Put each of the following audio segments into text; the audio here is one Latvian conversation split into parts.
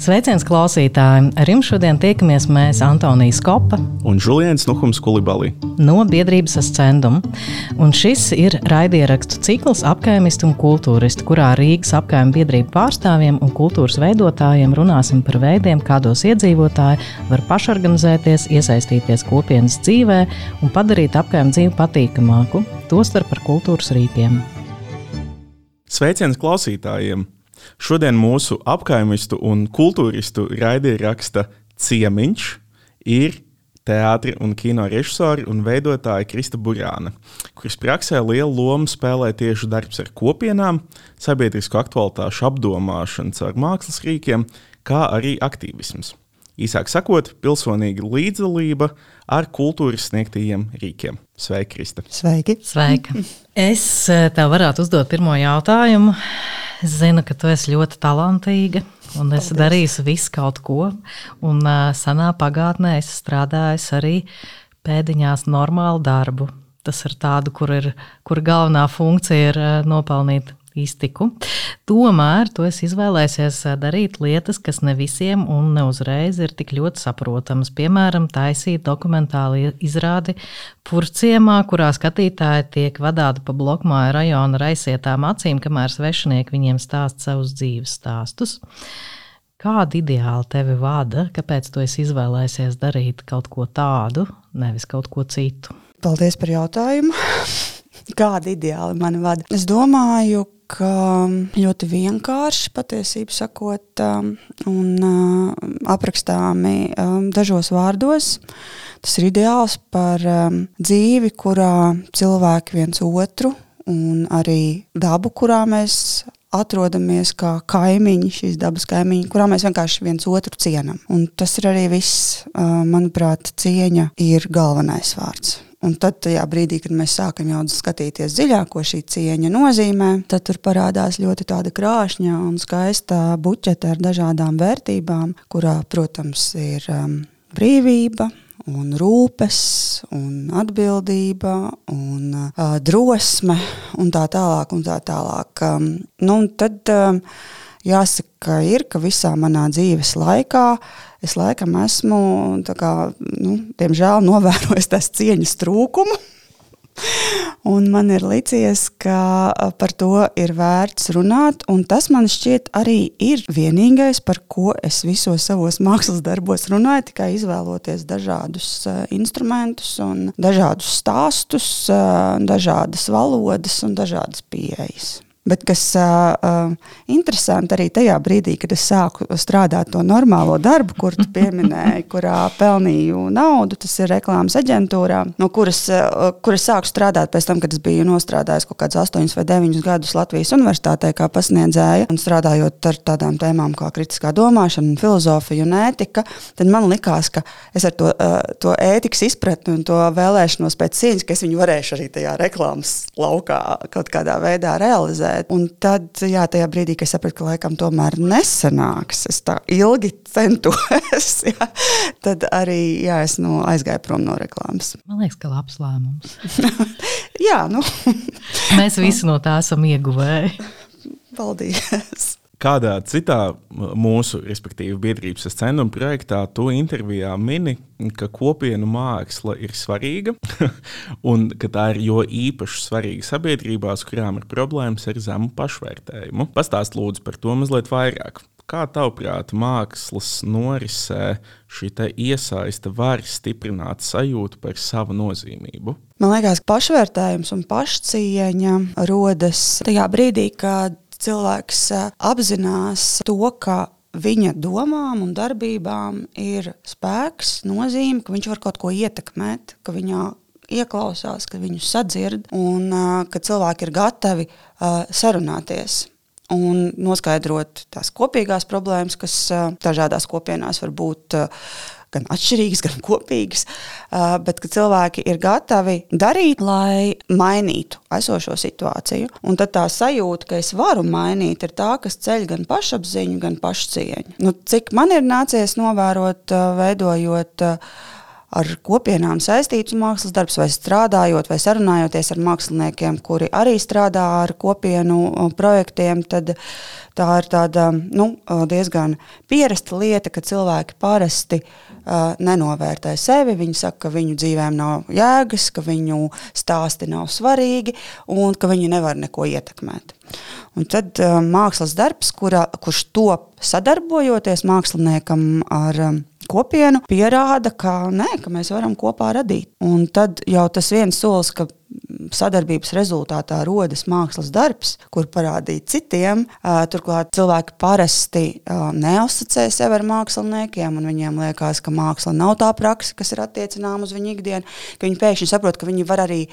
Sveiciens klausītājiem! Ar jums šodien tiekamies mēs Antonija Skopa un Julians Nuhums Kulibalī no biedrības ascenduma. Un šis ir raidierakstu cikls apkaimistu un kultūristu, kurā Rīgas apkaimē biedrību pārstāvjiem un kultūras veidotājiem runāsim par veidiem, kādos iedzīvotāji var pašorganizēties, iesaistīties kopienas dzīvē un padarīt apkaimē dzīvi patīkamāku, tostarp par kultūras rīkiem. Sveiciens klausītājiem! Šodien mūsu apkaimistu un kultūristu raidieraksta ciemiņš ir teātris un kino režisori un veidotāja Krista Burāna, kuras praksē lielu lomu spēlē tieši darbs ar kopienām, sabiedrisko aktualitāšu apdomāšanu caur mākslas rīkiem, kā arī aktīvisms. Īsāk sakot, pilsonīga līdzdalība ar kultūras sniegtajiem rīkiem. Sveika, Krista! Sveiki! Sveika. Es eh, tev varētu uzdot pirmo jautājumu. Es zinu, ka tu esi ļoti talantīga un es darīšu visu kaut ko. Un uh, senā pagātnē es strādāju arī pēdiņās normālu darbu. Tas ir tādu, kur, ir, kur galvenā funkcija ir uh, nopelnīt iztiku. Tomēr tu esi izvēlējies darīt lietas, kas ne visiem un ne uzreiz ir tik ļoti saprotamas. Piemēram, taisīt dokumentālu izrādi Purciemā, kurā skatītāji tiek vadīti pa blokmāju rajona raisietām acīm, kamēr svešinieki viņiem stāsta savus dzīves stāstus. Kāda ideāla tevi vada? Kāpēc tu esi izvēlējies darīt kaut ko tādu, nevis kaut ko citu? Paldies par jautājumu. Kāda ideāli mani vada? Es domāju, ka ļoti vienkārši patiesībā sakot, um, un uh, aprakstāmi um, dažos vārdos. Tas ir ideāls par um, dzīvi, kurā cilvēki viens otru un arī dabu, kurā mēs atrodamies kā kaimiņi, šīs dabas kaimiņi, kurā mēs vienkārši viens otru cienām. Un tas ir arī viss, uh, manuprāt, cieņa ir galvenais vārds. Un tad, tajā brīdī, kad mēs sākam jau skatīties dziļāk, ko šī cieņa nozīmē, tad tur parādās ļoti tāda krāšņa un skaista buķete ar dažādām vērtībām, kurā, protams, ir um, brīvība, un rūpes, un atbildība, un uh, drosme, un tā tālāk. Un tā tālāk. Um, nu, un tad um, jāsaka, ir, ka visā manā dzīves laikā es laikam esmu, kā, nu, diemžēl, novērojis tās cieņas trūkumu. Un man ir licies, ka par to ir vērts runāt, un tas man šķiet arī ir vienīgais, par ko es visos savos mākslas darbos runāju, tikai izvēloties dažādus instrumentus, dažādus stāstus, dažādas valodas un dažādas pieejas. Bet kas uh, interesanti arī tajā brīdī, kad es sāku strādāt to normālo darbu, kur tu pieminēji, kurā pelnīju naudu, tas ir reklāmas aģentūrā, no kuras, uh, kuras sāku strādāt pēc tam, kad es biju nostrādājis kaut kādus 8 vai 9 gadus Latvijas universitātē kā pasniedzēja. Un strādājot ar tādām tēmām kā kritiskā domāšana, filozofija un ētika, tad man likās, ka es ar to, uh, to ētikas izpratni un to vēlēšanos pēc cieņas, ka es viņu varēšu arī tajā reklāmas laukā kaut kādā veidā realizēt realizēt. Un tad, jā, tajā brīdī, kad es sapratu, ka laikam tomēr nesanāks, es tā ilgi centos, jā, tad arī jā, es nu, aizgāju prom no reklāmas. Man liekas, ka labs lēmums. jā, nu. Mēs visi no tā esam ieguvēji. Paldies! Kādā citā mūsu, respektīvi, biedrības centuma projektā tu intervijā mini, ka kopienu māksla ir svarīga un ka tā ir jo īpaši svarīga sabiedrībās, kurām ir problēmas ar zemu pašvērtējumu. Pastāst lūdzu par to mazliet vairāk. Kā tavuprāt, mākslas norisē šī iesaiste var stiprināt sajūtu par savu nozīmību? Man liekas, ka pašvērtējums un pašcieņa rodas tajā brīdī, kad cilvēks eh, apzinās to, ka viņa domām un darbībām ir spēks, nozīme, ka viņš var kaut ko ietekmēt, ka viņā ieklausās, ka viņu sadzird un uh, ka cilvēki ir gatavi uh, sarunāties. Un noskaidrot tās kopīgās problēmas, kas dažādās kopienās var būt uh, gan atšķirīgas, gan kopīgas, bet ka cilvēki ir gatavi darīt, lai mainītu esošo situāciju. Un tad tā sajūta, ka es varu mainīt, ir tā, kas ceļ gan pašapziņu, gan pašcieņu. Nu, cik man ir nācies novērot, veidojot ar kopienām saistīts mākslas darbs, vai strādājot, vai sarunājoties ar māksliniekiem, kuri arī strādā ar kopienu projektiem, tad tā ir tāda nu, diezgan pierasta lieta, ka cilvēki parasti uh, nenovērtē sevi. Viņi saka, ka viņu dzīvēm nav jēgas, ka viņu stāsti nav svarīgi un ka viņi nevar neko ietekmēt. Un tad uh, mākslas darbs, kura, kurš top sadarbojoties māksliniekam ar um, kopienu, pierāda, ka, nē, ka mēs varam kopā radīt. Un tad jau tas viens solis, ka sadarbības rezultātā rodas mākslas darbs, kur parādīt citiem. Turklāt cilvēki parasti neasociē sevi ar māksliniekiem, un viņiem liekas, ka māksla nav tā praksa, kas ir attiecināma uz viņu ikdienu. Viņi pēkšņi saprot, ka viņi var arī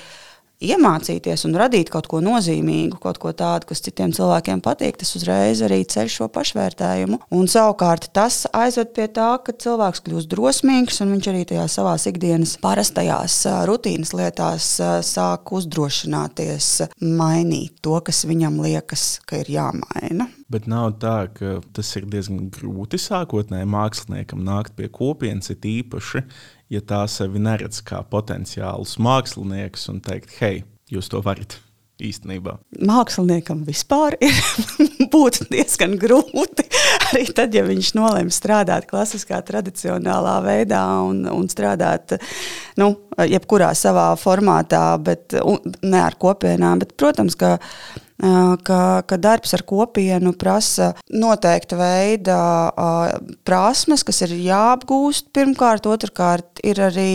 iemācīties un radīt kaut ko nozīmīgu, kaut ko tādu, kas citiem cilvēkiem patīk, tas uzreiz arī ceļ šo pašvērtējumu. Un savukārt tas aizved pie tā, ka cilvēks kļūst drosmīgs un viņš arī tajā savā ikdienas parastajās rutīnas lietās sāk uzdrošināties mainīt to, kas viņam liekas, ka ir jāmaina. Bet nav tā, ka tas ir diezgan grūti sākotnēji māksliniekam nākt pie kopienas, ir īpaši ja tā sevi neredz kā potenciālus māksliniekus un teikt, hei, jūs to varat īstenībā? Māksliniekam vispār ir būtu diezgan grūti. Arī tad, ja viņš nolēma strādāt klasiskā, tradicionālā veidā un, un strādāt nu, jebkurā savā formātā, bet ne ar kopienām. Bet, protams, ka ka, ka darbs ar kopienu prasa noteikta veida prasmes, kas ir jāapgūst pirmkārt, otrkārt ir arī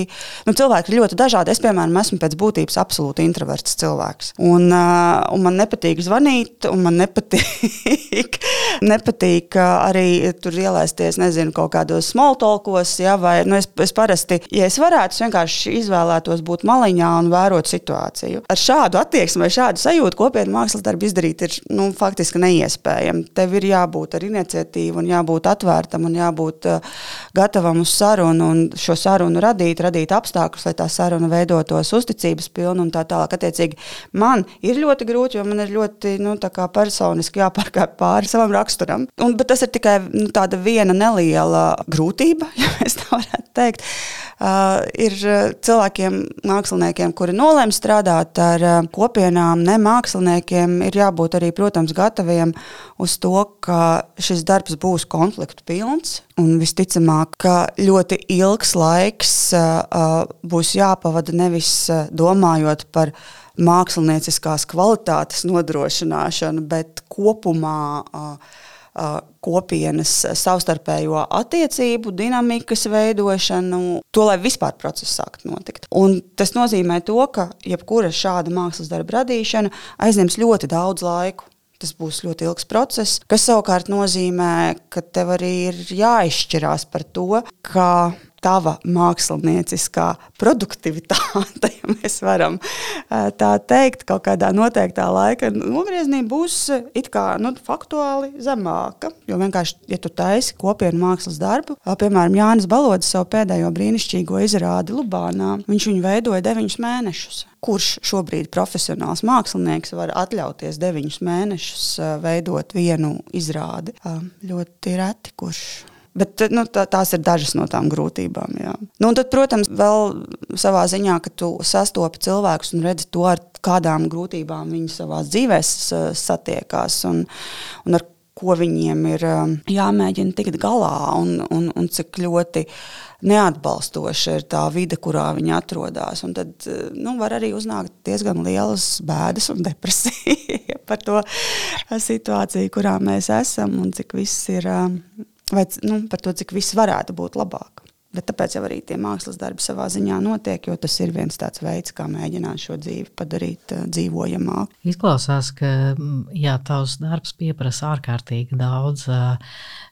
nu, cilvēki ir ļoti dažādi. Es, piemēram, esmu pēc būtības absolūti introverts cilvēks. Un, un man nepatīk zvanīt, un man nepatīk, nepatīk arī tur ielaisties nezinu, kaut kādos smoltolkos. Ja, vai, nu, es, es parasti, ja es varētu, es vienkārši izvēlētos būt maliņā un vērot situāciju. Ar šādu attieksmi vai šādu sajūtu kopienu mākslas darbu izdarīt ir nu, faktiski neiespējami. Tev ir jābūt ar iniciatīvu, jābūt atvērtam un jābūt uh, gatavam uz sarunu un šo sarunu radīt, radīt apstākļus, lai tā saruna veidotos uzticības pilna un tā tālāk. Attiecīgi, man ir ļoti grūti, jo man ir ļoti nu, personiski jāpārkāpj pāri savam raksturam. Un, bet tas ir tikai nu, tāda viena neliela grūtība, ja tā varētu teikt. Uh, ir uh, cilvēkiem, māksliniekiem, kuri nolēma strādāt ar uh, kopienām, ne māksliniekiem, ir jābūt arī, protams, gataviem uz to, ka šis darbs būs konfliktu pilns. Un visticamāk, ka ļoti ilgs laiks būs jāpavada nevis domājot par mākslinieckās kvalitātes nodrošināšanu, bet kopumā uh, kopienas savstarpējo attiecību, dinamikas veidošanu, to, lai vispār process sāktu notikt. Un tas nozīmē to, ka jebkura šāda mākslas darba radīšana aizņems ļoti daudz laika. Tas būs ļoti ilgs process, kas savukārt nozīmē, ka tev arī ir jāizšķirās par to, ka tava mākslinieciskā produktivitāte, ja mēs varam tā teikt, kaut kādā noteiktā laika nogriezienī būs kā nu, faktuāli zemāka. Jo vienkārši, ja tu taisi kopienu mākslas darbu, piemēram, Jānis Balodis savu pēdējo brīnišķīgo izrādi Lubānā, viņš viņu veidoja deviņus mēnešus. Kurš šobrīd profesionāls mākslinieks var atļauties deviņus mēnešus veidot vienu izrādi? Ļoti reti, kurš Bet nu, tā, tās ir dažas no tām grūtībām. Jā. Nu, tad, protams, vēl savā ziņā, ka tu sastopi cilvēkus un redzi to, ar kādām grūtībām viņi savā dzīvē satiekās un, un ar ko viņiem ir jāmēģina tikt galā un, un, un cik ļoti neatbalstoša ir tā vide, kurā viņi atrodas. Un tad nu, var arī uznākt diezgan lielas bēdas un depresija par to situāciju, kurā mēs esam un cik viss ir vai nu, par to, cik viss varētu būt labāk. Bet tāpēc jau arī tie mākslas darbi savā ziņā notiek, jo tas ir viens tāds veids, kā mēģināt šo dzīvi padarīt uh, dzīvojamāku. Izklausās, ka jā, tavs darbs prasa ārkārtīgi daudz uh,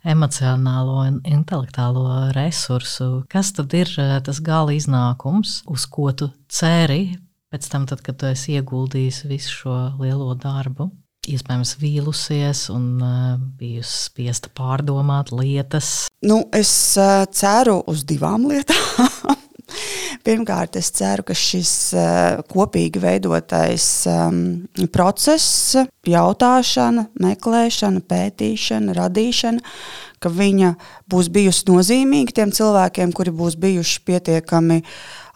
emocionālo un intelektuālo resursu. Kas tad ir uh, tas gala iznākums, uz ko tu ceri pēc tam, tad, kad tu esi ieguldījis visu šo lielo darbu? Iespējams vīlusies un uh, bijusi spiesta pārdomāt lietas? Nu, es uh, ceru uz divām lietām. Pirmkārt, es ceru, ka šis uh, kopīgi veidotais um, process, jautāšana, meklēšana, pētīšana, radīšana, ka viņa būs bijusi nozīmīga tiem cilvēkiem, kuri būs bijuši pietiekami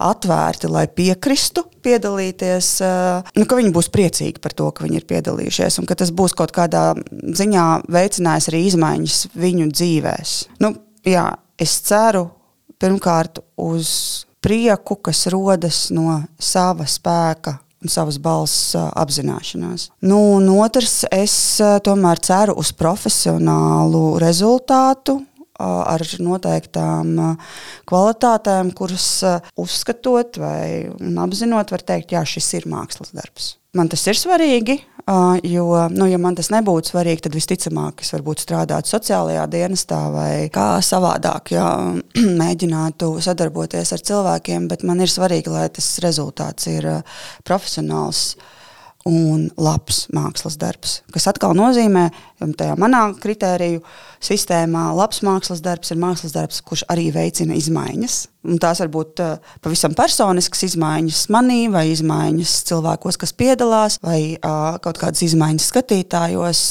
atvērti, lai piekristu piedalīties, nu, ka viņi būs priecīgi par to, ka viņi ir piedalījušies, un ka tas būs kaut kādā ziņā veicinājis arī izmaiņas viņu dzīvēs. Nu, jā, es ceru pirmkārt uz prieku, kas rodas no sava spēka un savas balss apzināšanās. Nu, un otrs, es tomēr ceru uz profesionālu rezultātu. Ar noteiktām kvalitātēm, kuras uzskatot vai apzinot, var teikt, jā, šis ir mākslas darbs. Man tas ir svarīgi, jo, nu, ja man tas nebūtu svarīgi, tad visticamāk es varbūt strādātu sociālajā dienestā vai kā savādāk, ja mēģinātu sadarboties ar cilvēkiem, bet man ir svarīgi, lai tas rezultāts ir profesionāls un labs mākslas darbs. Kas atkal nozīmē, ka tajā manā kritēriju sistēmā labs mākslas darbs ir mākslas darbs, kurš arī veicina izmaiņas. Un tās var būt uh, pavisam personiskas izmaiņas manī, vai izmaiņas cilvēkos, kas piedalās, vai uh, kaut kādas izmaiņas skatītājos.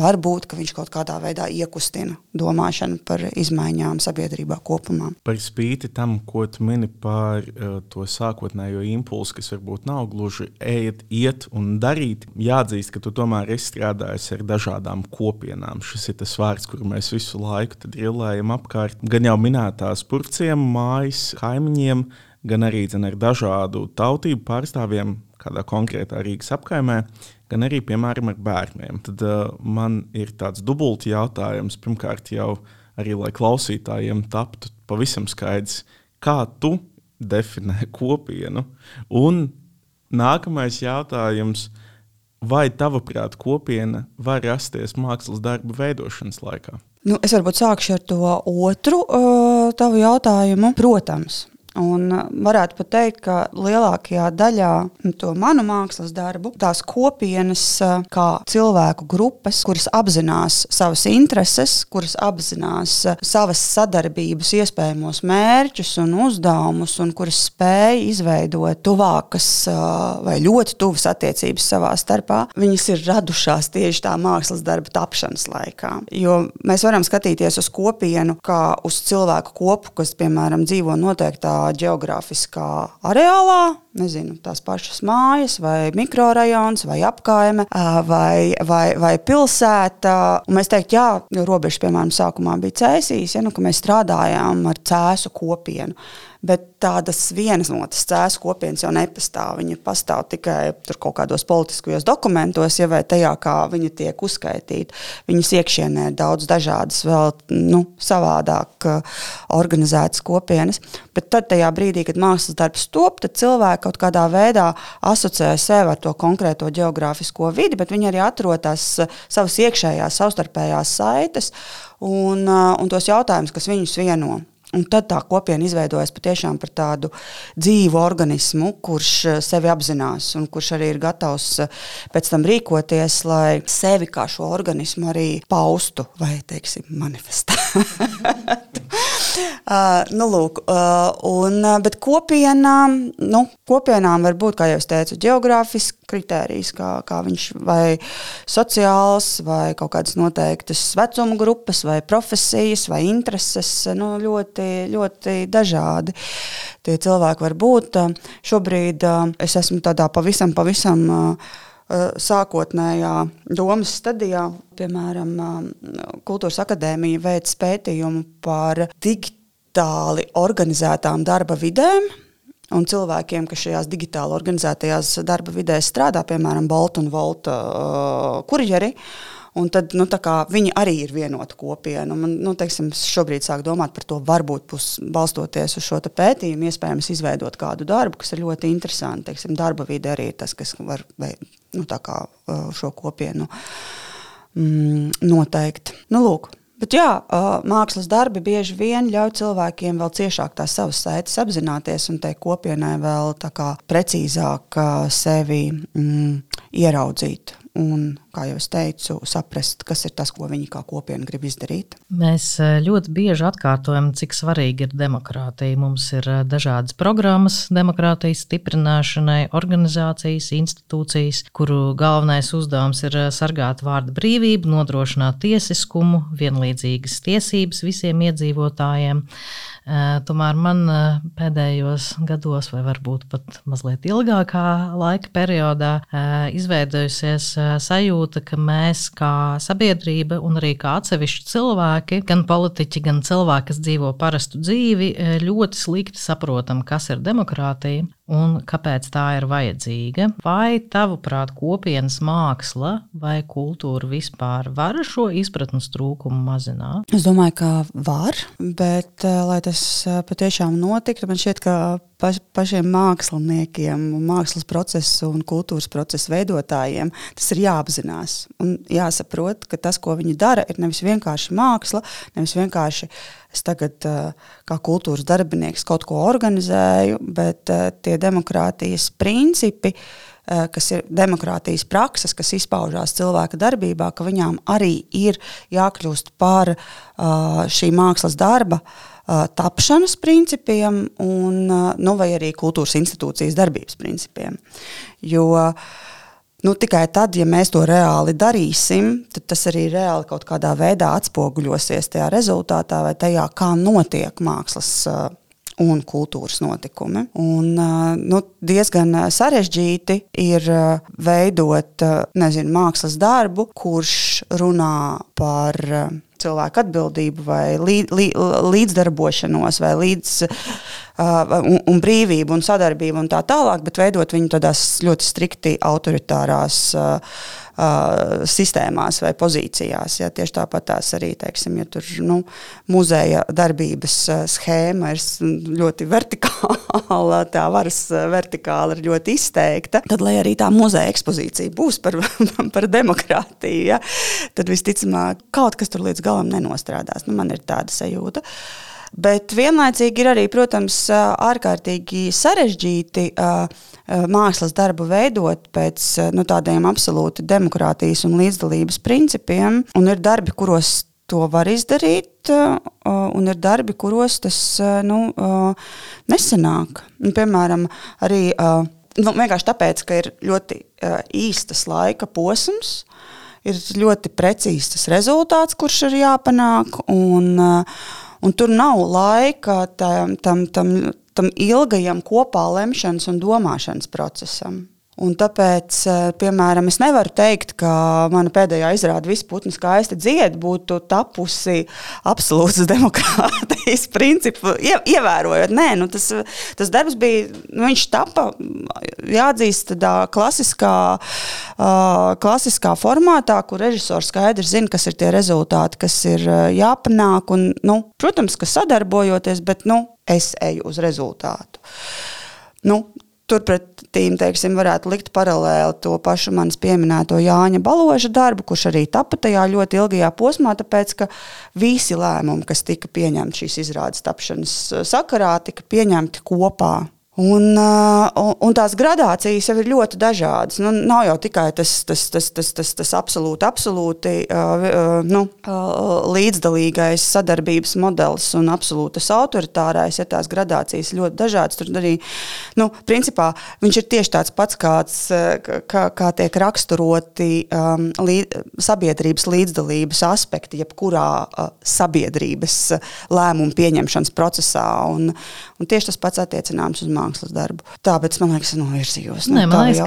Varbūt viņš kaut kādā veidā iekustina domāšanu par izmaiņām sabiedrībā kopumā. Par spīti tam, ko tu mini par uh, to sākotnējo impulsu, kas varbūt nav gluži ejot, iet un darīt, jāatzīst, ka tu tomēr esi strādājis ar dažādām kopienām. Šis ir tas vārds, kuru mēs visu laiku drillējam apkārt. Gan jau minētās purciem mājas kaimiņiem, gan arī dzen, ar dažādu tautību pārstāvjiem, kādā konkrētā Rīgas apkaimē, gan arī, piemēram, ar bērniem. Tad uh, man ir tāds dubulti jautājums. Pirmkārt, jau arī, lai klausītājiem taptu pavisam skaidrs, kā tu definē kopienu. Un nākamais jautājums. Vai tavuprāt, kopiena var rasties mākslas darbu veidošanas laikā? Nu, es varbūt sākšu ar to otru uh, tavu jautājumu. Protams, Un uh, varētu pat teikt, ka lielākajā daļā nu, to manu mākslas darbu, tās kopienas, uh, kā cilvēku grupas, kuras apzinās savas intereses, kuras apzinās uh, savas sadarbības iespējamos mērķus un uzdevumus, un kuras spēj izveidot tuvākas vai ļoti tuvas attiecības savā starpā, viņas ir radušās tieši tā mākslas darba tapšanas laikā. Jo mēs varam skatīties uz kopienu kā uz cilvēku kopu, kas, piemēram, dzīvo noteiktā geogrāfiskā areālā, nezinu, tās pašas mājas, vai mikrorajons, vai apkaime, vai, vai, vai pilsēta. Un mēs teiktu, jā, robeža, piemēram, sākumā bija cēsīs, ja, nu, ka mēs strādājām ar cēsu kopienu. Bet tādas vienas notas cēlus kopienas jau nepastāv. Viņa pastāv tikai kaut kādos politiskajos dokumentos, ja vai tajā, kā viņa tiek uzskaitīta. Viņas iekšienē ir daudz dažādas, vēl nu, savādāk uh, organizētas kopienas. Bet tad, brīdī, kad mākslas darbs top, tad cilvēki kaut kādā veidā asociē sevi ar to konkrēto geogrāfisko vidi, bet viņi arī atrod tās uh, savas iekšējās, savstarpējās saites un, uh, un tos jautājumus, kas viņus vieno. Un tad tā kopiena izveidojas patiešām par tādu dzīvu organismu, kurš eh, sevi apzinās un kurš arī ir gatavs eh, pēc tam rīkoties, lai sevi kā šo organismu arī paustu vai, teiksim, manifestētu. Uh, nu, lūk, uh, un, uh, bet kopienām, nu, kopienām var būt, kā jau teicu, geogrāfisks kritērijs, kā, kā viņš vai sociāls, vai kaut kādas noteiktas vecuma grupas, vai profesijas, vai intereses. Nu, ļoti, ļoti dažādi tie cilvēki var būt. Šobrīd es esmu tādā pavisam, pavisam sākotnējā domas stadijā, piemēram, Kultūras akadēmija veids pētījumu par digitāli organizētām darba vidēm. Un cilvēkiem, kas šajās digitāli organizētajās darba vidēs strādā, piemēram, Bolta un Volta uh, kurjeri, Un tad, nu, viņi arī ir vienota kopiena. Man, nu, teiksim, šobrīd sāk domāt par to, varbūt būs balstoties uz šo pētījumu, iespējams, izveidot kādu darbu, kas ir ļoti interesants. Teiksim, darba vide arī ir tas, kas var nu, kā, uh, šo kopienu mm, noteikt. Nu, lūk, Bet jā, mākslas darbi bieži vien ļauj cilvēkiem vēl ciešāk tās savas saites apzināties un tai kopienai vēl precīzāk sevi mm, ieraudzīt un, kā jau es teicu, saprast, kas ir tas, ko viņi kā kopiena grib izdarīt. Mēs eh, ļoti bieži atkārtojam, cik svarīga ir demokrātija. Mums ir eh, dažādas programmas demokrātijas stiprināšanai, organizācijas, institūcijas, kuru galvenais uzdevums ir eh, sargāt vārdu brīvību, nodrošināt tiesiskumu, vienlīdzīgas tiesības visiem iedzīvotājiem. Tomēr man pēdējos gados, vai varbūt pat mazliet ilgākā laika periodā, izveidojusies sajūta, ka mēs kā sabiedrība un arī kā atsevišķi cilvēki, gan politiķi, gan cilvēki, kas dzīvo parastu dzīvi, ļoti slikti saprotam, kas ir demokrātija un kāpēc tā ir vajadzīga. Vai tavuprāt, kopienas māksla vai kultūra vispār var šo izpratnes trūkumu mazināt? Es domāju, ka var, bet lai tas patiešām notiktu, man šķiet, ka paš, pašiem māksliniekiem, mākslas procesu un kultūras procesu veidotājiem tas ir jāapzinās. Un jāsaprot, ka tas, ko viņi dara, ir nevis vienkārši māksla, nevis vienkārši es tagad kā kultūras darbinieks kaut ko organizēju, bet tie demokrātijas principi kas ir demokrātijas prakses, kas izpaužās cilvēka darbībā, ka viņām arī ir jākļūst par šī mākslas darba uh, tapšanas principiem, un, nu, vai arī kultūras institūcijas darbības principiem. Jo nu, tikai tad, ja mēs to reāli darīsim, tad tas arī reāli kaut kādā veidā atspoguļosies tajā rezultātā vai tajā, kā notiek mākslas un kultūras notikumi. Un, nu, diezgan sarežģīti ir veidot nezinu, mākslas darbu, kurš runā par cilvēku atbildību, vai līd, līd, līdzdarbošanos, vai līdz, uh, un, un brīvību un sadarbību un tā tālāk, bet veidot viņu tādās ļoti strikti autoritārās. Uh, uh, sistēmās vai pozīcijās. Ja, tieši tāpat tās arī, teiksim, ja tur nu, muzeja darbības uh, schēma ir ļoti vertikāla, tā varas vertikāla ir ļoti izteikta, tad, lai arī tā muzeja ekspozīcija būs par, par demokrātiju, ja, tad visticamāk kaut kas tur līdz galam nenostrādās. Nu, man ir tāda sajūta. Bet vienlaicīgi ir arī, protams, ārkārtīgi sarežģīti uh, mākslas darbu veidot pēc nu, tādiem absolūti demokrātijas un līdzdalības principiem. Un ir darbi, kuros to var izdarīt, un ir darbi, kuros tas nu, nesanāk. Piemēram, arī nu, vienkārši tāpēc, ka ir ļoti īstas laika posms. Ir ļoti precīzs rezultāts, kurš ir jāpanāk. Un, un tur nav laika tam, tam, tam tam ilgajam kopā lemšanas un domāšanas procesam. Un tāpēc, eh, piemēram, es nevaru teikt, ka mana pēdējā izrāde visu putnu skaisti dzied būtu tapusi absolūts demokrātijas principu ievērojot. Nē, nu tas, tas darbs bija, nu viņš tapa, jāatzīst, tādā klasiskā, uh, klasiskā formātā, kur režisors skaidri zina, kas ir tie rezultāti, kas ir jāpanāk. Un, nu, protams, ka sadarbojoties, bet nu, es eju uz rezultātu. Nu, Turpretī teiksim, varētu likt paralēli to pašu manis pieminēto Jāņa Baloža darbu, kurš arī tapa tajā ļoti ilgajā posmā, tāpēc ka visi lēmumi, kas tika pieņemti šīs izrādes tapšanas sakarā, tika pieņemti kopā Un, un, tās gradācijas jau ir ļoti dažādas. Nu, nav jau tikai tas, tas, tas, tas, tas, tas absolūti, absolūti nu, līdzdalīgais sadarbības modelis un absolūtas autoritārais. Ja tās gradācijas ļoti dažādas, tad arī nu, principā, viņš ir tieši tāds pats, kāds, kā, kā tiek raksturoti um, līd, sabiedrības līdzdalības aspekti, jebkurā uh, sabiedrības lēmumu pieņemšanas procesā. Un, un tieši tas pats attiecināms uz mākslu mākslas darbu. Tāpēc man liekas, novirzījos no Nē, man liekas,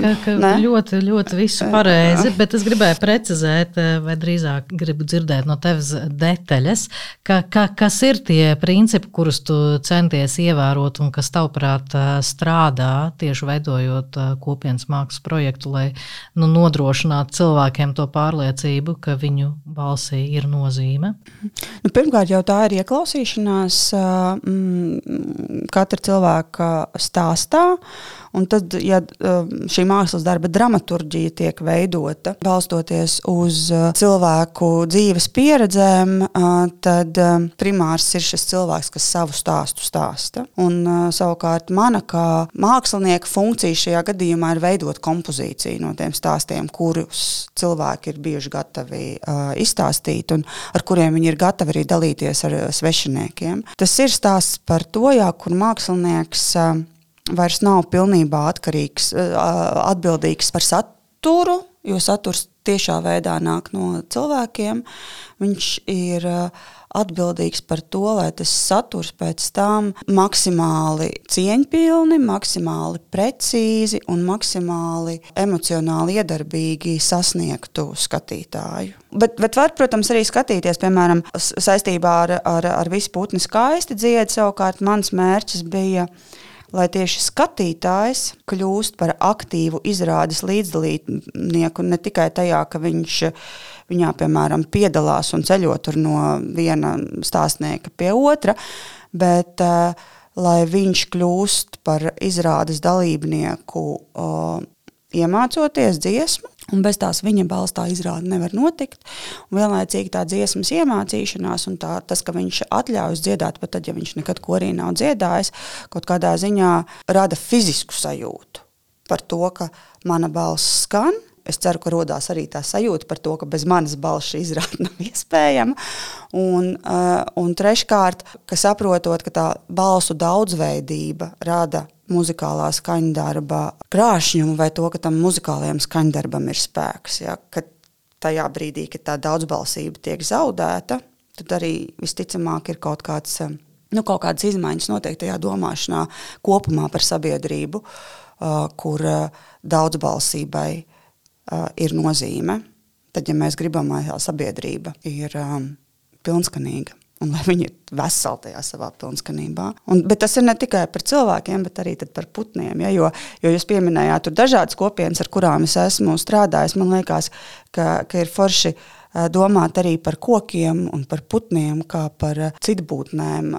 ka, ka, ka ļoti, ļoti visu pareizi, Jā. bet es gribēju precizēt, eh, vai drīzāk gribu dzirdēt no tevis detaļas, ka, ka, kas ir tie principi, kurus tu centies ievērot un kas tavuprāt eh, strādā tieši veidojot eh, kopienas mākslas projektu, lai nu, nodrošinātu cilvēkiem to pārliecību, ka viņu balsī ir nozīme? Nu, pirmkārt, jau tā ir ieklausīšanās mm, katra cilvēka stāstā Un tad, ja šī mākslas darba dramaturģija tiek veidota balstoties uz cilvēku dzīves pieredzēm, tad primārs ir šis cilvēks, kas savu stāstu stāsta. Un, savukārt mana kā mākslinieka funkcija šajā gadījumā ir veidot kompozīciju no tiem stāstiem, kurus cilvēki ir bijuši gatavi izstāstīt un ar kuriem viņi ir gatavi arī dalīties ar svešiniekiem. Tas ir stāsts par to, jā, kur mākslinieks vairs nav pilnībā atkarīgs, atbildīgs par saturu, jo saturs tiešā veidā nāk no cilvēkiem. Viņš ir atbildīgs par to, lai tas saturs pēc tam maksimāli cieņpilni, maksimāli precīzi un maksimāli emocionāli iedarbīgi sasniegtu skatītāju. Bet, bet var, protams, arī skatīties, piemēram, saistībā ar, ar, ar visu putnu skaisti dziedu. Savukārt mans mērķis bija lai tieši skatītājs kļūst par aktīvu izrādes līdzdalībnieku ne tikai tajā, ka viņš viņā, piemēram, piedalās un ceļo no viena stāstnieka pie otra, bet uh, lai viņš kļūst par izrādes dalībnieku, uh, iemācoties dziesmu, Un bez tās viņa balstā izrāde nevar notikt. Un vienlaicīgi tā dziesmas iemācīšanās un tā, tas, ka viņš atļaujas dziedāt, pat tad, ja viņš nekad korī nav dziedājis, kaut kādā ziņā rada fizisku sajūtu par to, ka mana balss skan. Es ceru, ka radās arī tā sajūta par to, ka bez manas balss šī izrāde nav iespējama. Un, uh, un treškārt, ka saprotot, ka tā balsu daudzveidība rada muzikālā skaņdarba krāšņumu vai to, ka tam muzikālajam skaņdarbam ir spēks. Ja, kad tajā brīdī, kad tā daudzbalsība tiek zaudēta, tad arī visticamāk ir kaut, kāds, nu, kaut kādas izmaiņas noteiktajā domāšanā kopumā par sabiedrību, uh, kur uh, daudzbalsībai ir nozīme. Tad, ja mēs gribam, lai sabiedrība ir pilnskanīga, un lai viņi ir veseli tajā savā pilnskanībā. Un, bet tas ir ne tikai par cilvēkiem, bet arī par putniem. Ja, jo, jo jūs pieminējāt dažādas kopienas, ar kurām es esmu strādājis. Man liekas, ka, ka ir forši domāt arī par kokiem un par putniem, kā par citbūtnēm.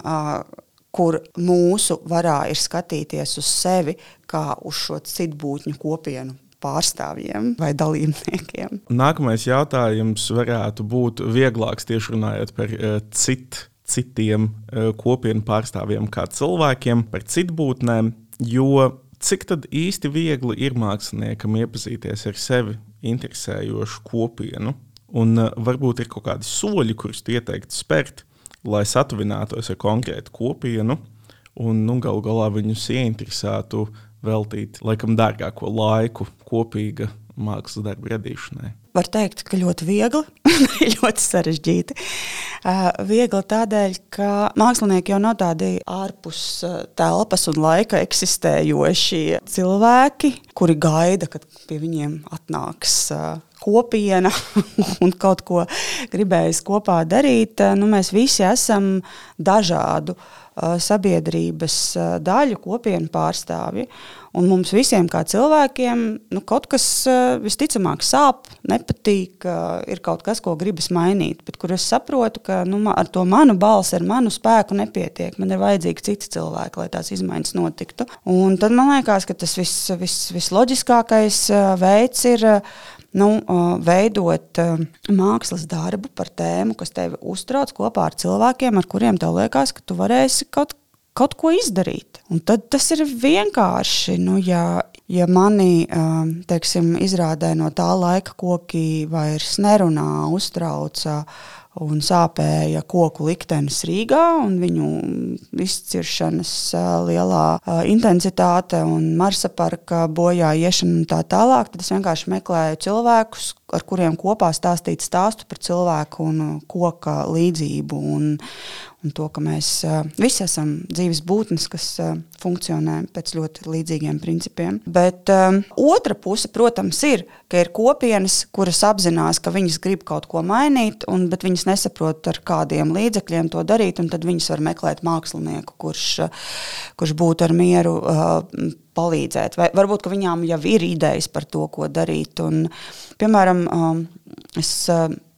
Kur mūsu varā ir skatīties uz sevi kā uz šo citbūtņu kopienu pārstāvjiem vai dalībniekiem. Nākamais jautājums varētu būt vieglāks tieši runājot par uh, citu citiem uh, kopienu pārstāvjiem, kā cilvēkiem, par citbūtnēm. Jo cik īsti viegli ir māksliniekam iepazīties ar sevi interesējošu kopienu, un uh, varbūt ir kaut kādi soļi, kurus ieteiktu spērt, lai satuvinātos ar konkrētu kopienu, un nu, galu galā viņus ieinteresētu veltīt laikam dārgāko laiku kopīga mākslas darba radīšanai? Var teikt, ka ļoti viegli, ļoti sarežģīti. Uh, viegli tādēļ, ka mākslinieki jau nav tādi ārpus telpas un laika eksistējoši cilvēki, kuri gaida, kad pie viņiem atnāks uh, kopiena un kaut ko gribējis kopā darīt. Nu, mēs visi esam dažādu sabiedrības daļu, kopienu pārstāvji. Un mums visiem, kā cilvēkiem, nu, kaut kas visticamāk sāp, nepatīk, ir kaut kas, ko gribas mainīt. Bet kur es saprotu, ka nu, ar to manu balsi, ar manu spēku nepietiek. Man ir vajadzīgi citi cilvēki, lai tās izmaiņas notiktu. Un tad man liekas, ka tas vis, vis, visloģiskākais veids ir. Nu, veidot mākslas darbu par tēmu, kas tevi uztrauc kopā ar cilvēkiem, ar kuriem tev liekas, ka tu varēsi kaut kaut ko izdarīt. Un tad tas ir vienkārši. Nu, ja, ja mani teiksim, izrādē no tā laika koki vairs nerunā, uztrauca un sāpēja koku liktenis Rīgā un viņu izciršanas uh, lielā uh, intensitāte un Marsa parka bojā iešana un tā tālāk, tad es vienkārši meklēju cilvēkus, ar kuriem kopā stāstīt stāstu par cilvēku un koka līdzību. Un, un to, ka mēs uh, visi esam dzīves būtnes, kas uh, funkcionē pēc ļoti līdzīgiem principiem. Bet um, otra puse, protams, ir, ka ir kopienas, kuras apzinās, ka viņas grib kaut ko mainīt, un, bet viņas nesaprot, ar kādiem līdzekļiem to darīt. Tad viņas var meklēt mākslinieku, kurš, uh, kurš būtu ar mieru uh, palīdzēt. Vai varbūt viņām jau ir idejas par to, ko darīt. Un, piemēram, um, es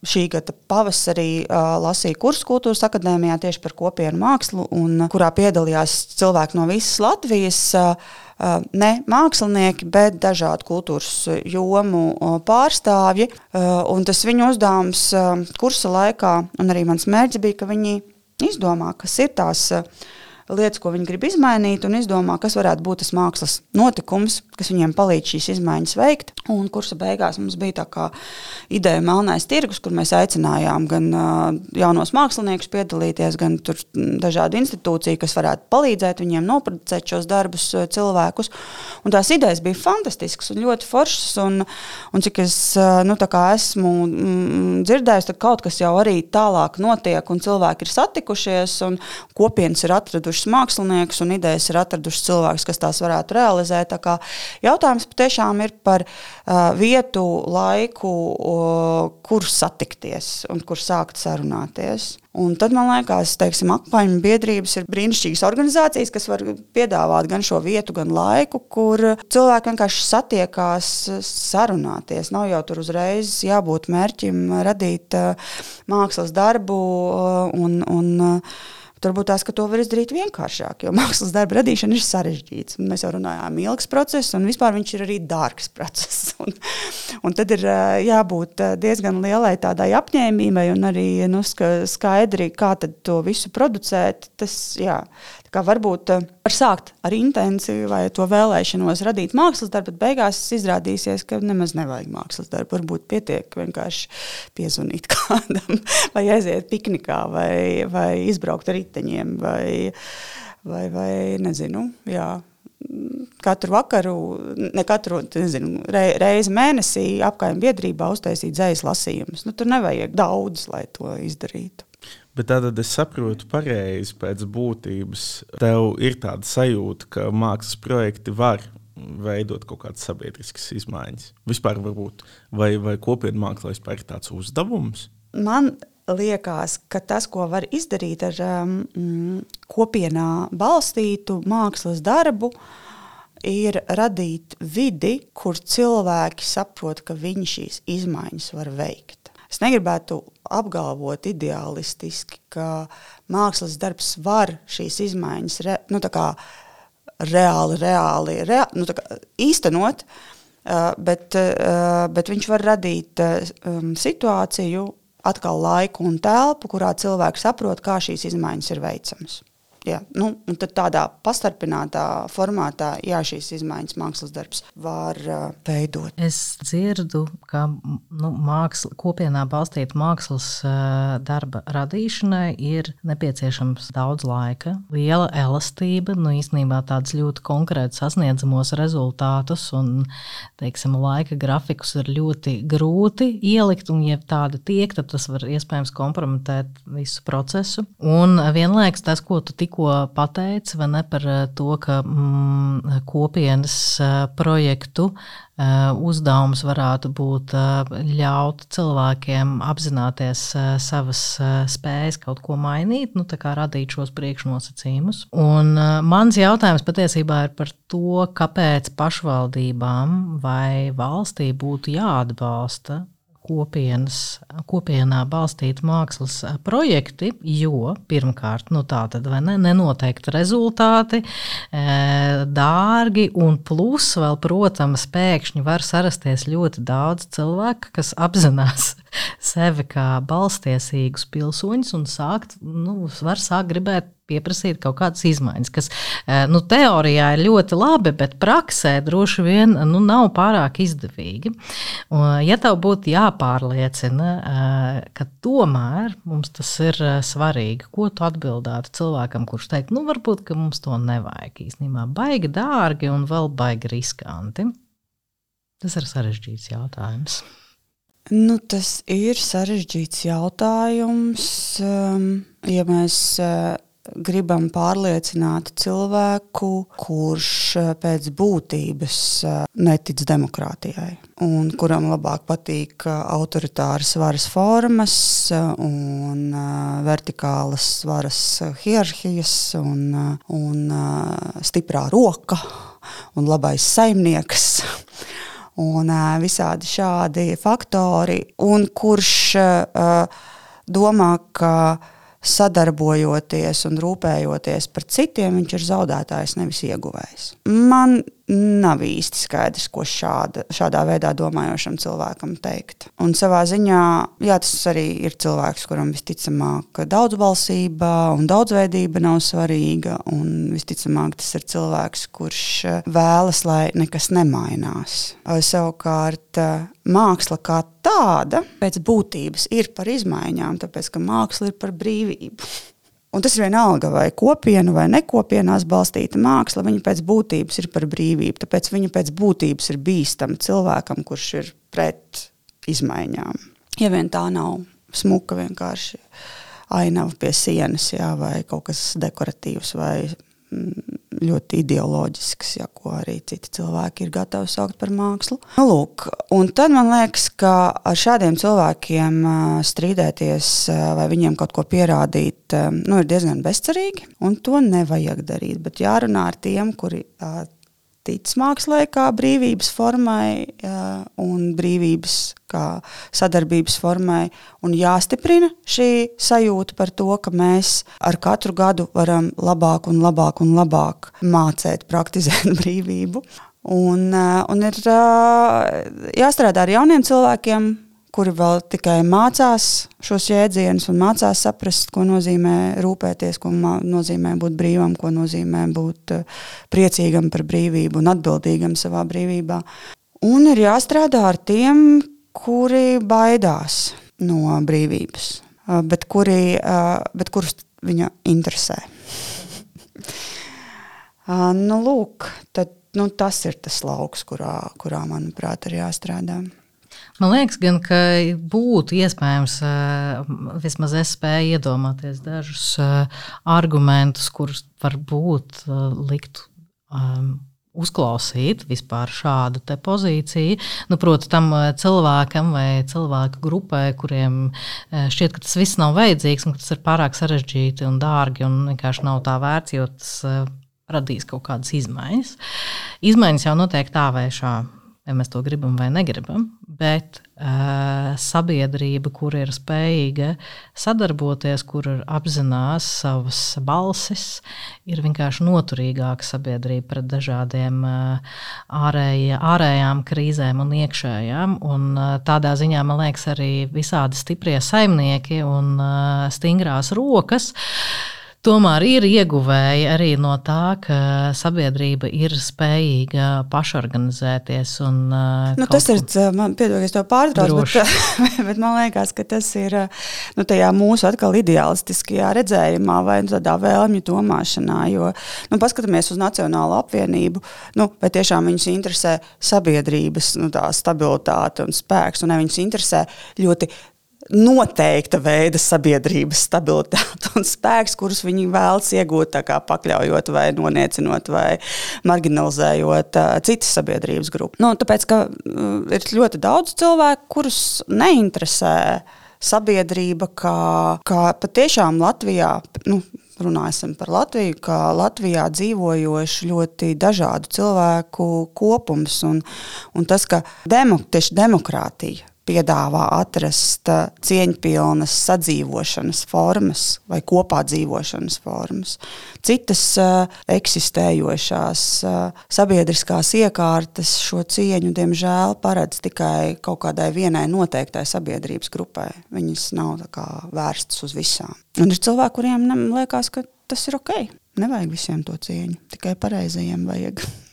šī gada pavasarī lasīju kursu kultūras akadēmijā tieši par kopienu mākslu, un, kurā piedalījās cilvēki no visas Latvijas. Ne mākslinieki, bet dažādu kultūras jomu pārstāvji. Un tas viņu uzdevums kursa laikā, un arī mans mērķis bija, ka viņi izdomā, kas ir tās lietas, ko viņi grib izmainīt, un izdomā, kas varētu būt tas mākslas notikums, kas viņiem palīdz šīs izmaiņas veikt. Un kursa beigās mums bija tā ideja melnais tirgus, kur mēs aicinājām gan jaunos māksliniekus piedalīties, gan dažādu institūciju, kas varētu palīdzēt viņiem noproducēt šos darbus cilvēkus. Un tās idejas bija fantastiskas un ļoti foršas. Un, un cik es nu, esmu dzirdējis, tad kaut kas jau arī tālāk notiek, un cilvēki ir satikušies, un kopienas ir atradušas atradušas māksliniekus un idejas ir atradušas cilvēkus, kas tās varētu realizēt. Tā jautājums patiešām ir par uh, vietu, laiku, uh, kur satikties un kur sākt sarunāties. Un tad man liekas, ka apgājuma biedrības ir brīnišķīgas organizācijas, kas var piedāvāt gan šo vietu, gan laiku, kur cilvēki vienkārši satiekās, sarunāties. Nav jau tur uzreiz jābūt mērķim radīt uh, mākslas darbu uh, un, un uh, Varbūt tās, ka to var izdarīt vienkāršāk, jo mākslas darba radīšana ir sarežģīta. Mēs jau runājām, ilgs process, un vispār viņš ir arī dārgs process. Un, un tad ir jābūt diezgan lielai tādai apņēmībai un arī nu, skaidri, kā to visu producēt. Tas, jā, kā varbūt eh, var sākt ar intenciju vai to vēlēšanos radīt mākslas darbu, bet beigās izrādīsies, ka nemaz nevajag mākslas darbu. Varbūt pietiek vienkārši piezvanīt kādam, vai aiziet piknikā, vai, vai izbraukt ar riteņiem, vai, vai, vai nezinu. Jā katru vakaru, ne katru nezinu, reizi mēnesī apgājuma biedrībā uztaisīt dzīslu lasījumus. Nu, tur nevajag daudz, lai to izdarītu. Bet tad es saprotu, pareizi pēc būtības, tev ir tāda sajūta, ka mākslas projekti var veidot kaut kādas sabiedriskas izmaiņas. Vispār, varbūt, vai, vai kopienu mākslā vispār ir tāds uzdevums? Man liekas, ka tas, ko var izdarīt ar um, kopienā balstītu mākslas darbu, ir radīt vidi, kur cilvēki saprot, ka viņi šīs izmaiņas var veikt. Es negribētu apgalvot ideālistiski, ka mākslas darbs var šīs izmaiņas re, nu, reāli, reāli rea, nu, īstenot, bet, bet viņš var radīt um, situāciju, atkal laiku un telpu, kurā cilvēks saprot, kā šīs izmaiņas ir veicamas. Jā, nu, un tad tādā pastarpinātā formātā, jā, šīs izmaiņas mākslas darbs var uh, veidot. Es dzirdu, ka nu, māksla, kopienā balstīta mākslas uh, darba radīšanai ir nepieciešams daudz laika, liela elastība, nu, īstenībā tādus ļoti konkrētus sasniedzamos rezultātus un, teiksim, laika grafikus ir ļoti grūti ielikt, un, ja tāda tiek, tad tas var iespējams kompromitēt visu procesu. Un vienlaikus tas, ko tu tikko tikko pateici, vai ne par eh, to, ka mm, kopienas eh, projektu eh, uzdevums varētu būt ļaut cilvēkiem apzināties savas spējas kaut ko mainīt, nu, radīt šos priekšnosacījumus. Un mans jautājums patiesībā ir par to, kāpēc pašvaldībām vai valstī būtu jāatbalsta kopienas, kopienā balstīti mākslas projekti, jo pirmkārt, nu tā tad vai ne, nenoteikti rezultāti, dārgi un plus vēl, protams, pēkšņi var sarasties ļoti daudz cilvēku, kas apzinās sevi kā balstiesīgus pilsoņus un sākt, nu, var sākt gribēt pieprasīt kaut kādas izmaiņas, kas eh, nu, teorijā ir ļoti labi, bet praksē droši vien nu, nav pārāk izdevīgi. Ja tev būtu jāpārliecina, eh, ka tomēr mums tas ir eh, svarīgi, ko tu atbildētu cilvēkam, kurš teikt, nu varbūt mums to nevajag īstenībā, baigi dārgi un vēl baigi riskanti. Tas ir sarežģīts jautājums. Nu, tas ir sarežģīts jautājums. Um, ja mēs gribam pārliecināt cilvēku, kurš eh, pēc būtības eh, netic demokrātijai un kuram labāk patīk eh, autoritāras varas formas un vertikālas varas hierarhijas un, un stiprā roka un labais saimnieks. un visādi šādi faktori, un kurš domā, ka sadarbojoties un rūpējoties par citiem, viņš ir zaudētājs, nevis ieguvējs. Man nav īsti skaidrs, ko šāda, šādā veidā domājošam cilvēkam teikt. Un savā ziņā, jā, tas arī ir cilvēks, kuram visticamāk daudzbalsība un daudzveidība nav svarīga. Un visticamāk, tas ir cilvēks, kurš vēlas, lai nekas nemainās. Savukārt, māksla kā tāda pēc būtības ir par izmaiņām, tāpēc ka māksla ir par brīvību. Un tas ir vienalga, vai kopiena vai nekopienās balstīta māksla, viņa pēc būtības ir par brīvību. Tāpēc viņa pēc būtības ir bīstama cilvēkam, kurš ir pret izmaiņām. Ja vien tā nav smuka vienkārši ainava pie sienas, jā, vai kaut kas dekoratīvs vai ļoti ideoloģisks, ja, ko arī citi cilvēki ir gatavi saukt par mākslu. Nu, lūk, tad man liekas, ka ar šādiem cilvēkiem strīdēties vai viņiem kaut ko pierādīt, nu, ir diezgan bezcerīgi, to nevajag darīt. Bet jārunā ar tiem, kuri tic mākslē kā brīvības formai un brīvības kā sadarbības formai. Un jāstiprina šī sajūta par to, ka mēs ar katru gadu varam labāk un labāk un labāk mācīt, praktizēt brīvību. Un, un ir jāstrādā ar jauniem cilvēkiem, kuri vēl tikai mācās šos jēdzienus un mācās saprast, ko nozīmē rūpēties, ko nozīmē būt brīvam, ko nozīmē būt eh, priecīgam par brīvību un atbildīgam savā brīvībā. Un ir jāstrādā ar tiem, kuri baidās no brīvības, bet, kuri, bet kurus viņa interesē. nu, lūk, tad, nu, tas ir tas lauks, kurā, kurā manuprāt, ir jāstrādā. Man liekas, gan, ka būtu iespējams, vismaz es spēju iedomāties dažus argumentus, kurus varbūt liktu um, uzklausīt vispār šādu pozīciju. Nu, Protams, tam cilvēkam vai cilvēku grupai, kuriem šķiet, ka tas viss nav vajadzīgs un ka tas ir pārāk sarežģīti un dārgi un vienkārši nav tā vērts, jo tas radīs kaut kādas izmaiņas. Izmaiņas jau notiek tā vai šā vai mēs to gribam vai negribam, bet uh, sabiedrība, kur ir spējīga sadarboties, kur apzinās savas balsis, ir vienkārši noturīgāka sabiedrība pret dažādiem uh, ārēja, ārējām krīzēm un iekšējām. Un, uh, tādā ziņā man liekas, arī visādi stiprie saimnieki un uh, stingrās rokas. Uh, Tomēr ir ieguvēji arī no tā, ka sabiedrība ir spējīga pašorganizēties. Un, uh, nu, tas ir, man piedodies, to pārtraukt, bet, bet man liekas, ka tas ir nu, mūsu atkal ideālistiskajā redzējumā vai nu, tādā vēlmju domāšanā. Jo, nu, paskatāmies uz Nacionālo apvienību, nu, vai tiešām viņus interesē sabiedrības nu, stabilitāte un spēks, un ne viņus interesē ļoti noteikta veida sabiedrības stabilitāte un spēks, kurus viņi vēlas iegūt, kā pakļaujot vai noniecinot vai marginalizējot uh, citas sabiedrības grupas. Nu, tāpēc, ka uh, ir ļoti daudz cilvēku, kurus neinteresē sabiedrība, kā, kā patiešām Latvijā. Nu, Runāsim par Latviju, kā Latvijā dzīvojoši ļoti dažādu cilvēku kopums. Un, un tas, ka demok, tieši demokrātija piedāvā atrast uh, cieņpilnas sadzīvošanas formas vai kopā dzīvošanas formas. Citas uh, eksistējošās uh, sabiedriskās iekārtas šo cieņu, diemžēl, paredz tikai kaut kādai vienai noteiktai sabiedrības grupai. Viņas nav vērstas uz visām. Un ir cilvēki, kuriem liekas, ka tas ir ok. Nevajag visiem to cieņu, tikai pareizajiem vajag.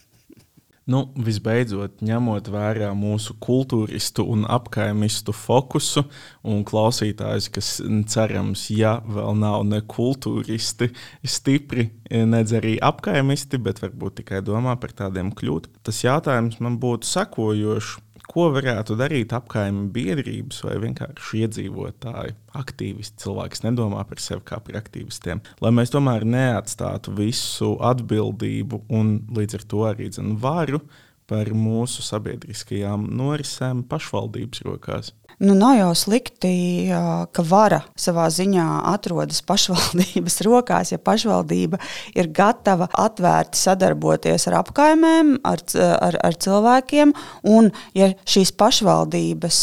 Nu, visbeidzot, ņemot vērā mūsu kultūristu un apkaimistu fokusu, un klausītājus, kas cerams, ja vēl nav ne kultūristi, stipri, nedz arī apkaimisti, bet varbūt tikai domā par tādiem kļūt, tas jautājums man būtu sekojošs ko varētu darīt apkaimē biedrības vai vienkārši iedzīvotāji, aktīvisti, cilvēki, kas nedomā par sevi kā par aktīvistiem, lai mēs tomēr neatstātu visu atbildību un līdz ar to arī zinu, varu par mūsu sabiedriskajām norisēm pašvaldības rokās. Nu, nav jau slikti, ka vara savā ziņā atrodas pašvaldības rokās, ja pašvaldība ir gatava atvērti sadarboties ar apkaimēm, ar, ar, ar cilvēkiem, un ja šīs pašvaldības,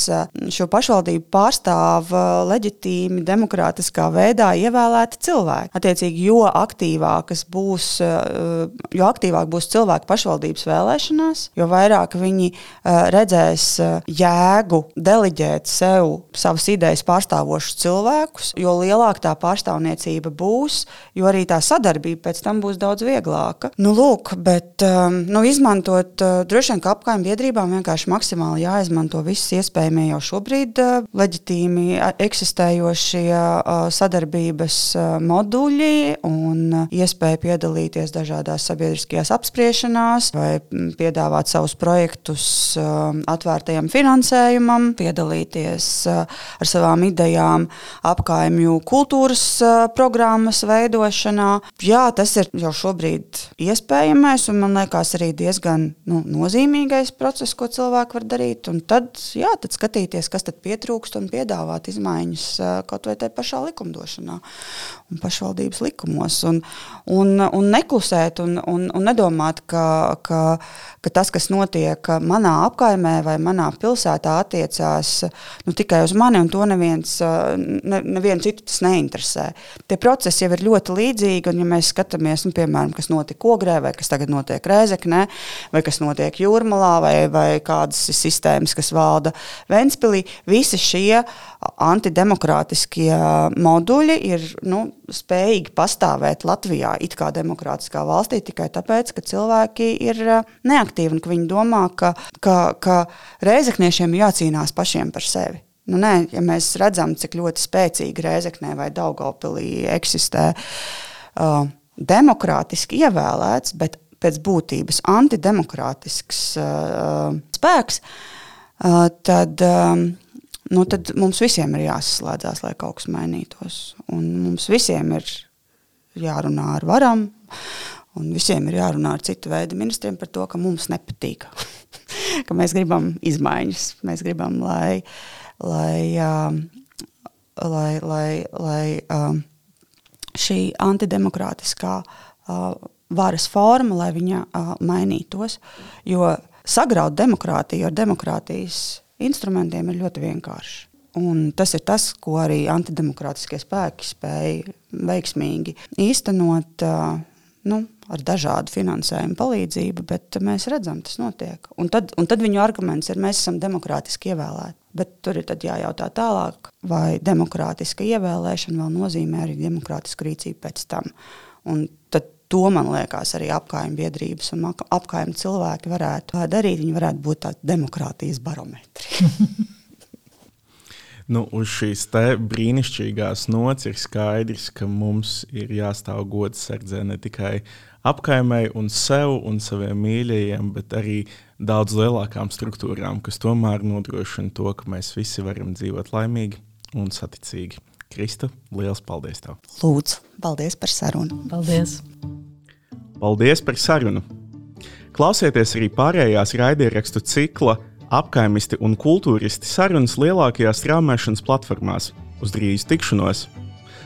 šo pašvaldību pārstāv leģitīmi, demokrātiskā veidā ievēlēti cilvēki. Attiecīgi, jo aktīvākas būs, jo aktīvāk būs cilvēki pašvaldības vēlēšanās, jo vairāk viņi redzēs jēgu deliģēt sev savas idejas pārstāvošus cilvēkus, jo lielāka tā pārstāvniecība būs, jo arī tā sadarbība pēc tam būs daudz vieglāka. Nu, lūk, bet um, nu, izmantot, uh, droši vien, ka apgājuma biedrībām vienkārši maksimāli jāizmanto visas iespējamie jau šobrīd uh, leģitīmi eksistējošie uh, sadarbības moduļi un iespēja piedalīties dažādās sabiedriskajās apspriešanās vai mm, piedāvāt savus projektus uh, atvērtajam finansējumam, piedalīties uh, ar savām idejām apkaimju kultūras uh, programmas veidošanā. Jā, tas ir jau šobrīd iespējamais un man liekas arī diezgan nu, nozīmīgais process, ko cilvēki var darīt. Un tad, jā, tad skatīties, kas tad pietrūkst un piedāvāt izmaiņas uh, kaut vai tajā pašā likumdošanā un pašvaldības likumos. Un, un, un neklusēt un, un, un nedomāt, ka, ka, ka tas, kas notiek manā apkaimē vai manā pilsētā, attiecās nu, tikai uz mani, un to neviens, ne, nevienu citu tas neinteresē. Tie procesi jau ir ļoti līdzīgi, un ja mēs skatāmies, nu, piemēram, kas notika Ogrē, vai kas tagad notiek Rēzeknē, vai kas notiek Jūrmalā, vai, vai kādas ir sistēmas, kas valda Ventspilī, visi šie antidemokrātiskie moduļi ir nu, spējīgi pastāvēt Latvijā, it kā demokrātiskā valstī, tikai tāpēc, ka cilvēki ir neaktīvi un ka viņi domā, ka, ka, ka reizekniešiem jācīnās pašiem par sevi. Nu, nē, ja mēs redzam, cik ļoti spēcīgi Reizeknē vai Daugaupilī eksistē uh, demokrātiski ievēlēts, bet pēc būtības antidemokrātisks uh, spēks, uh, tad, uh, nu, tad mums visiem ir jāsaslēdzās, lai kaut kas mainītos. Un mums visiem ir jārunā ar varam, un visiem ir jārunā ar citu veidu ministriem par to, ka mums nepatīk, ka mēs gribam izmaiņas. Mēs gribam, lai, lai, uh, lai, lai, lai uh, šī antidemokrātiskā uh, varas forma, lai viņa uh, mainītos. Jo sagraut demokrātiju ar demokrātijas instrumentiem ir ļoti vienkārši. Un tas ir tas, ko arī antidemokrātiskie spēki spēja veiksmīgi īstenot uh, nu, ar dažādu finansējumu palīdzību, bet mēs redzam, tas notiek. Un tad, un tad viņu arguments ir, mēs esam demokrātiski ievēlēti. Bet tur ir jājautā tālāk, vai demokrātiska ievēlēšana vēl nozīmē arī demokrātisku rīcību pēc tam. Un tad to man liekas arī apgājuma biedrības un apgājuma cilvēki varētu darīt. Viņi varētu būt tādi demokrātijas barometri. nu, uz šīs brīnišķīgās nots ir skaidrs, ka mums ir jāstāv gods sardzē ne tikai apkaimai un sev un saviem mīļajiem, bet arī daudz lielākām struktūrām, kas tomēr nodrošina to, ka mēs visi varam dzīvot laimīgi un saticīgi. Krista, liels paldies! Tev. Lūdzu, paldies par sarunu! Paldies! Paldies par sarunu! Klausieties arī pārējās raidierakstu cikla apkaimisti un kultūristi sarunas lielākajās straumēšanas platformās. Uz drīz tikšanos!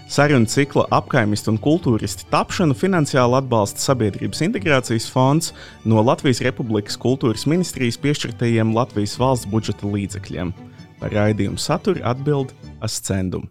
Sarunu cikla apkaimisti un kultūristi tapšanu finansiāli atbalsta Sabiedrības integrācijas fonds no Latvijas Republikas kultūras ministrijas piešķirtajiem Latvijas valsts budžeta līdzekļiem. Par raidījumu saturu atbild Ascendum.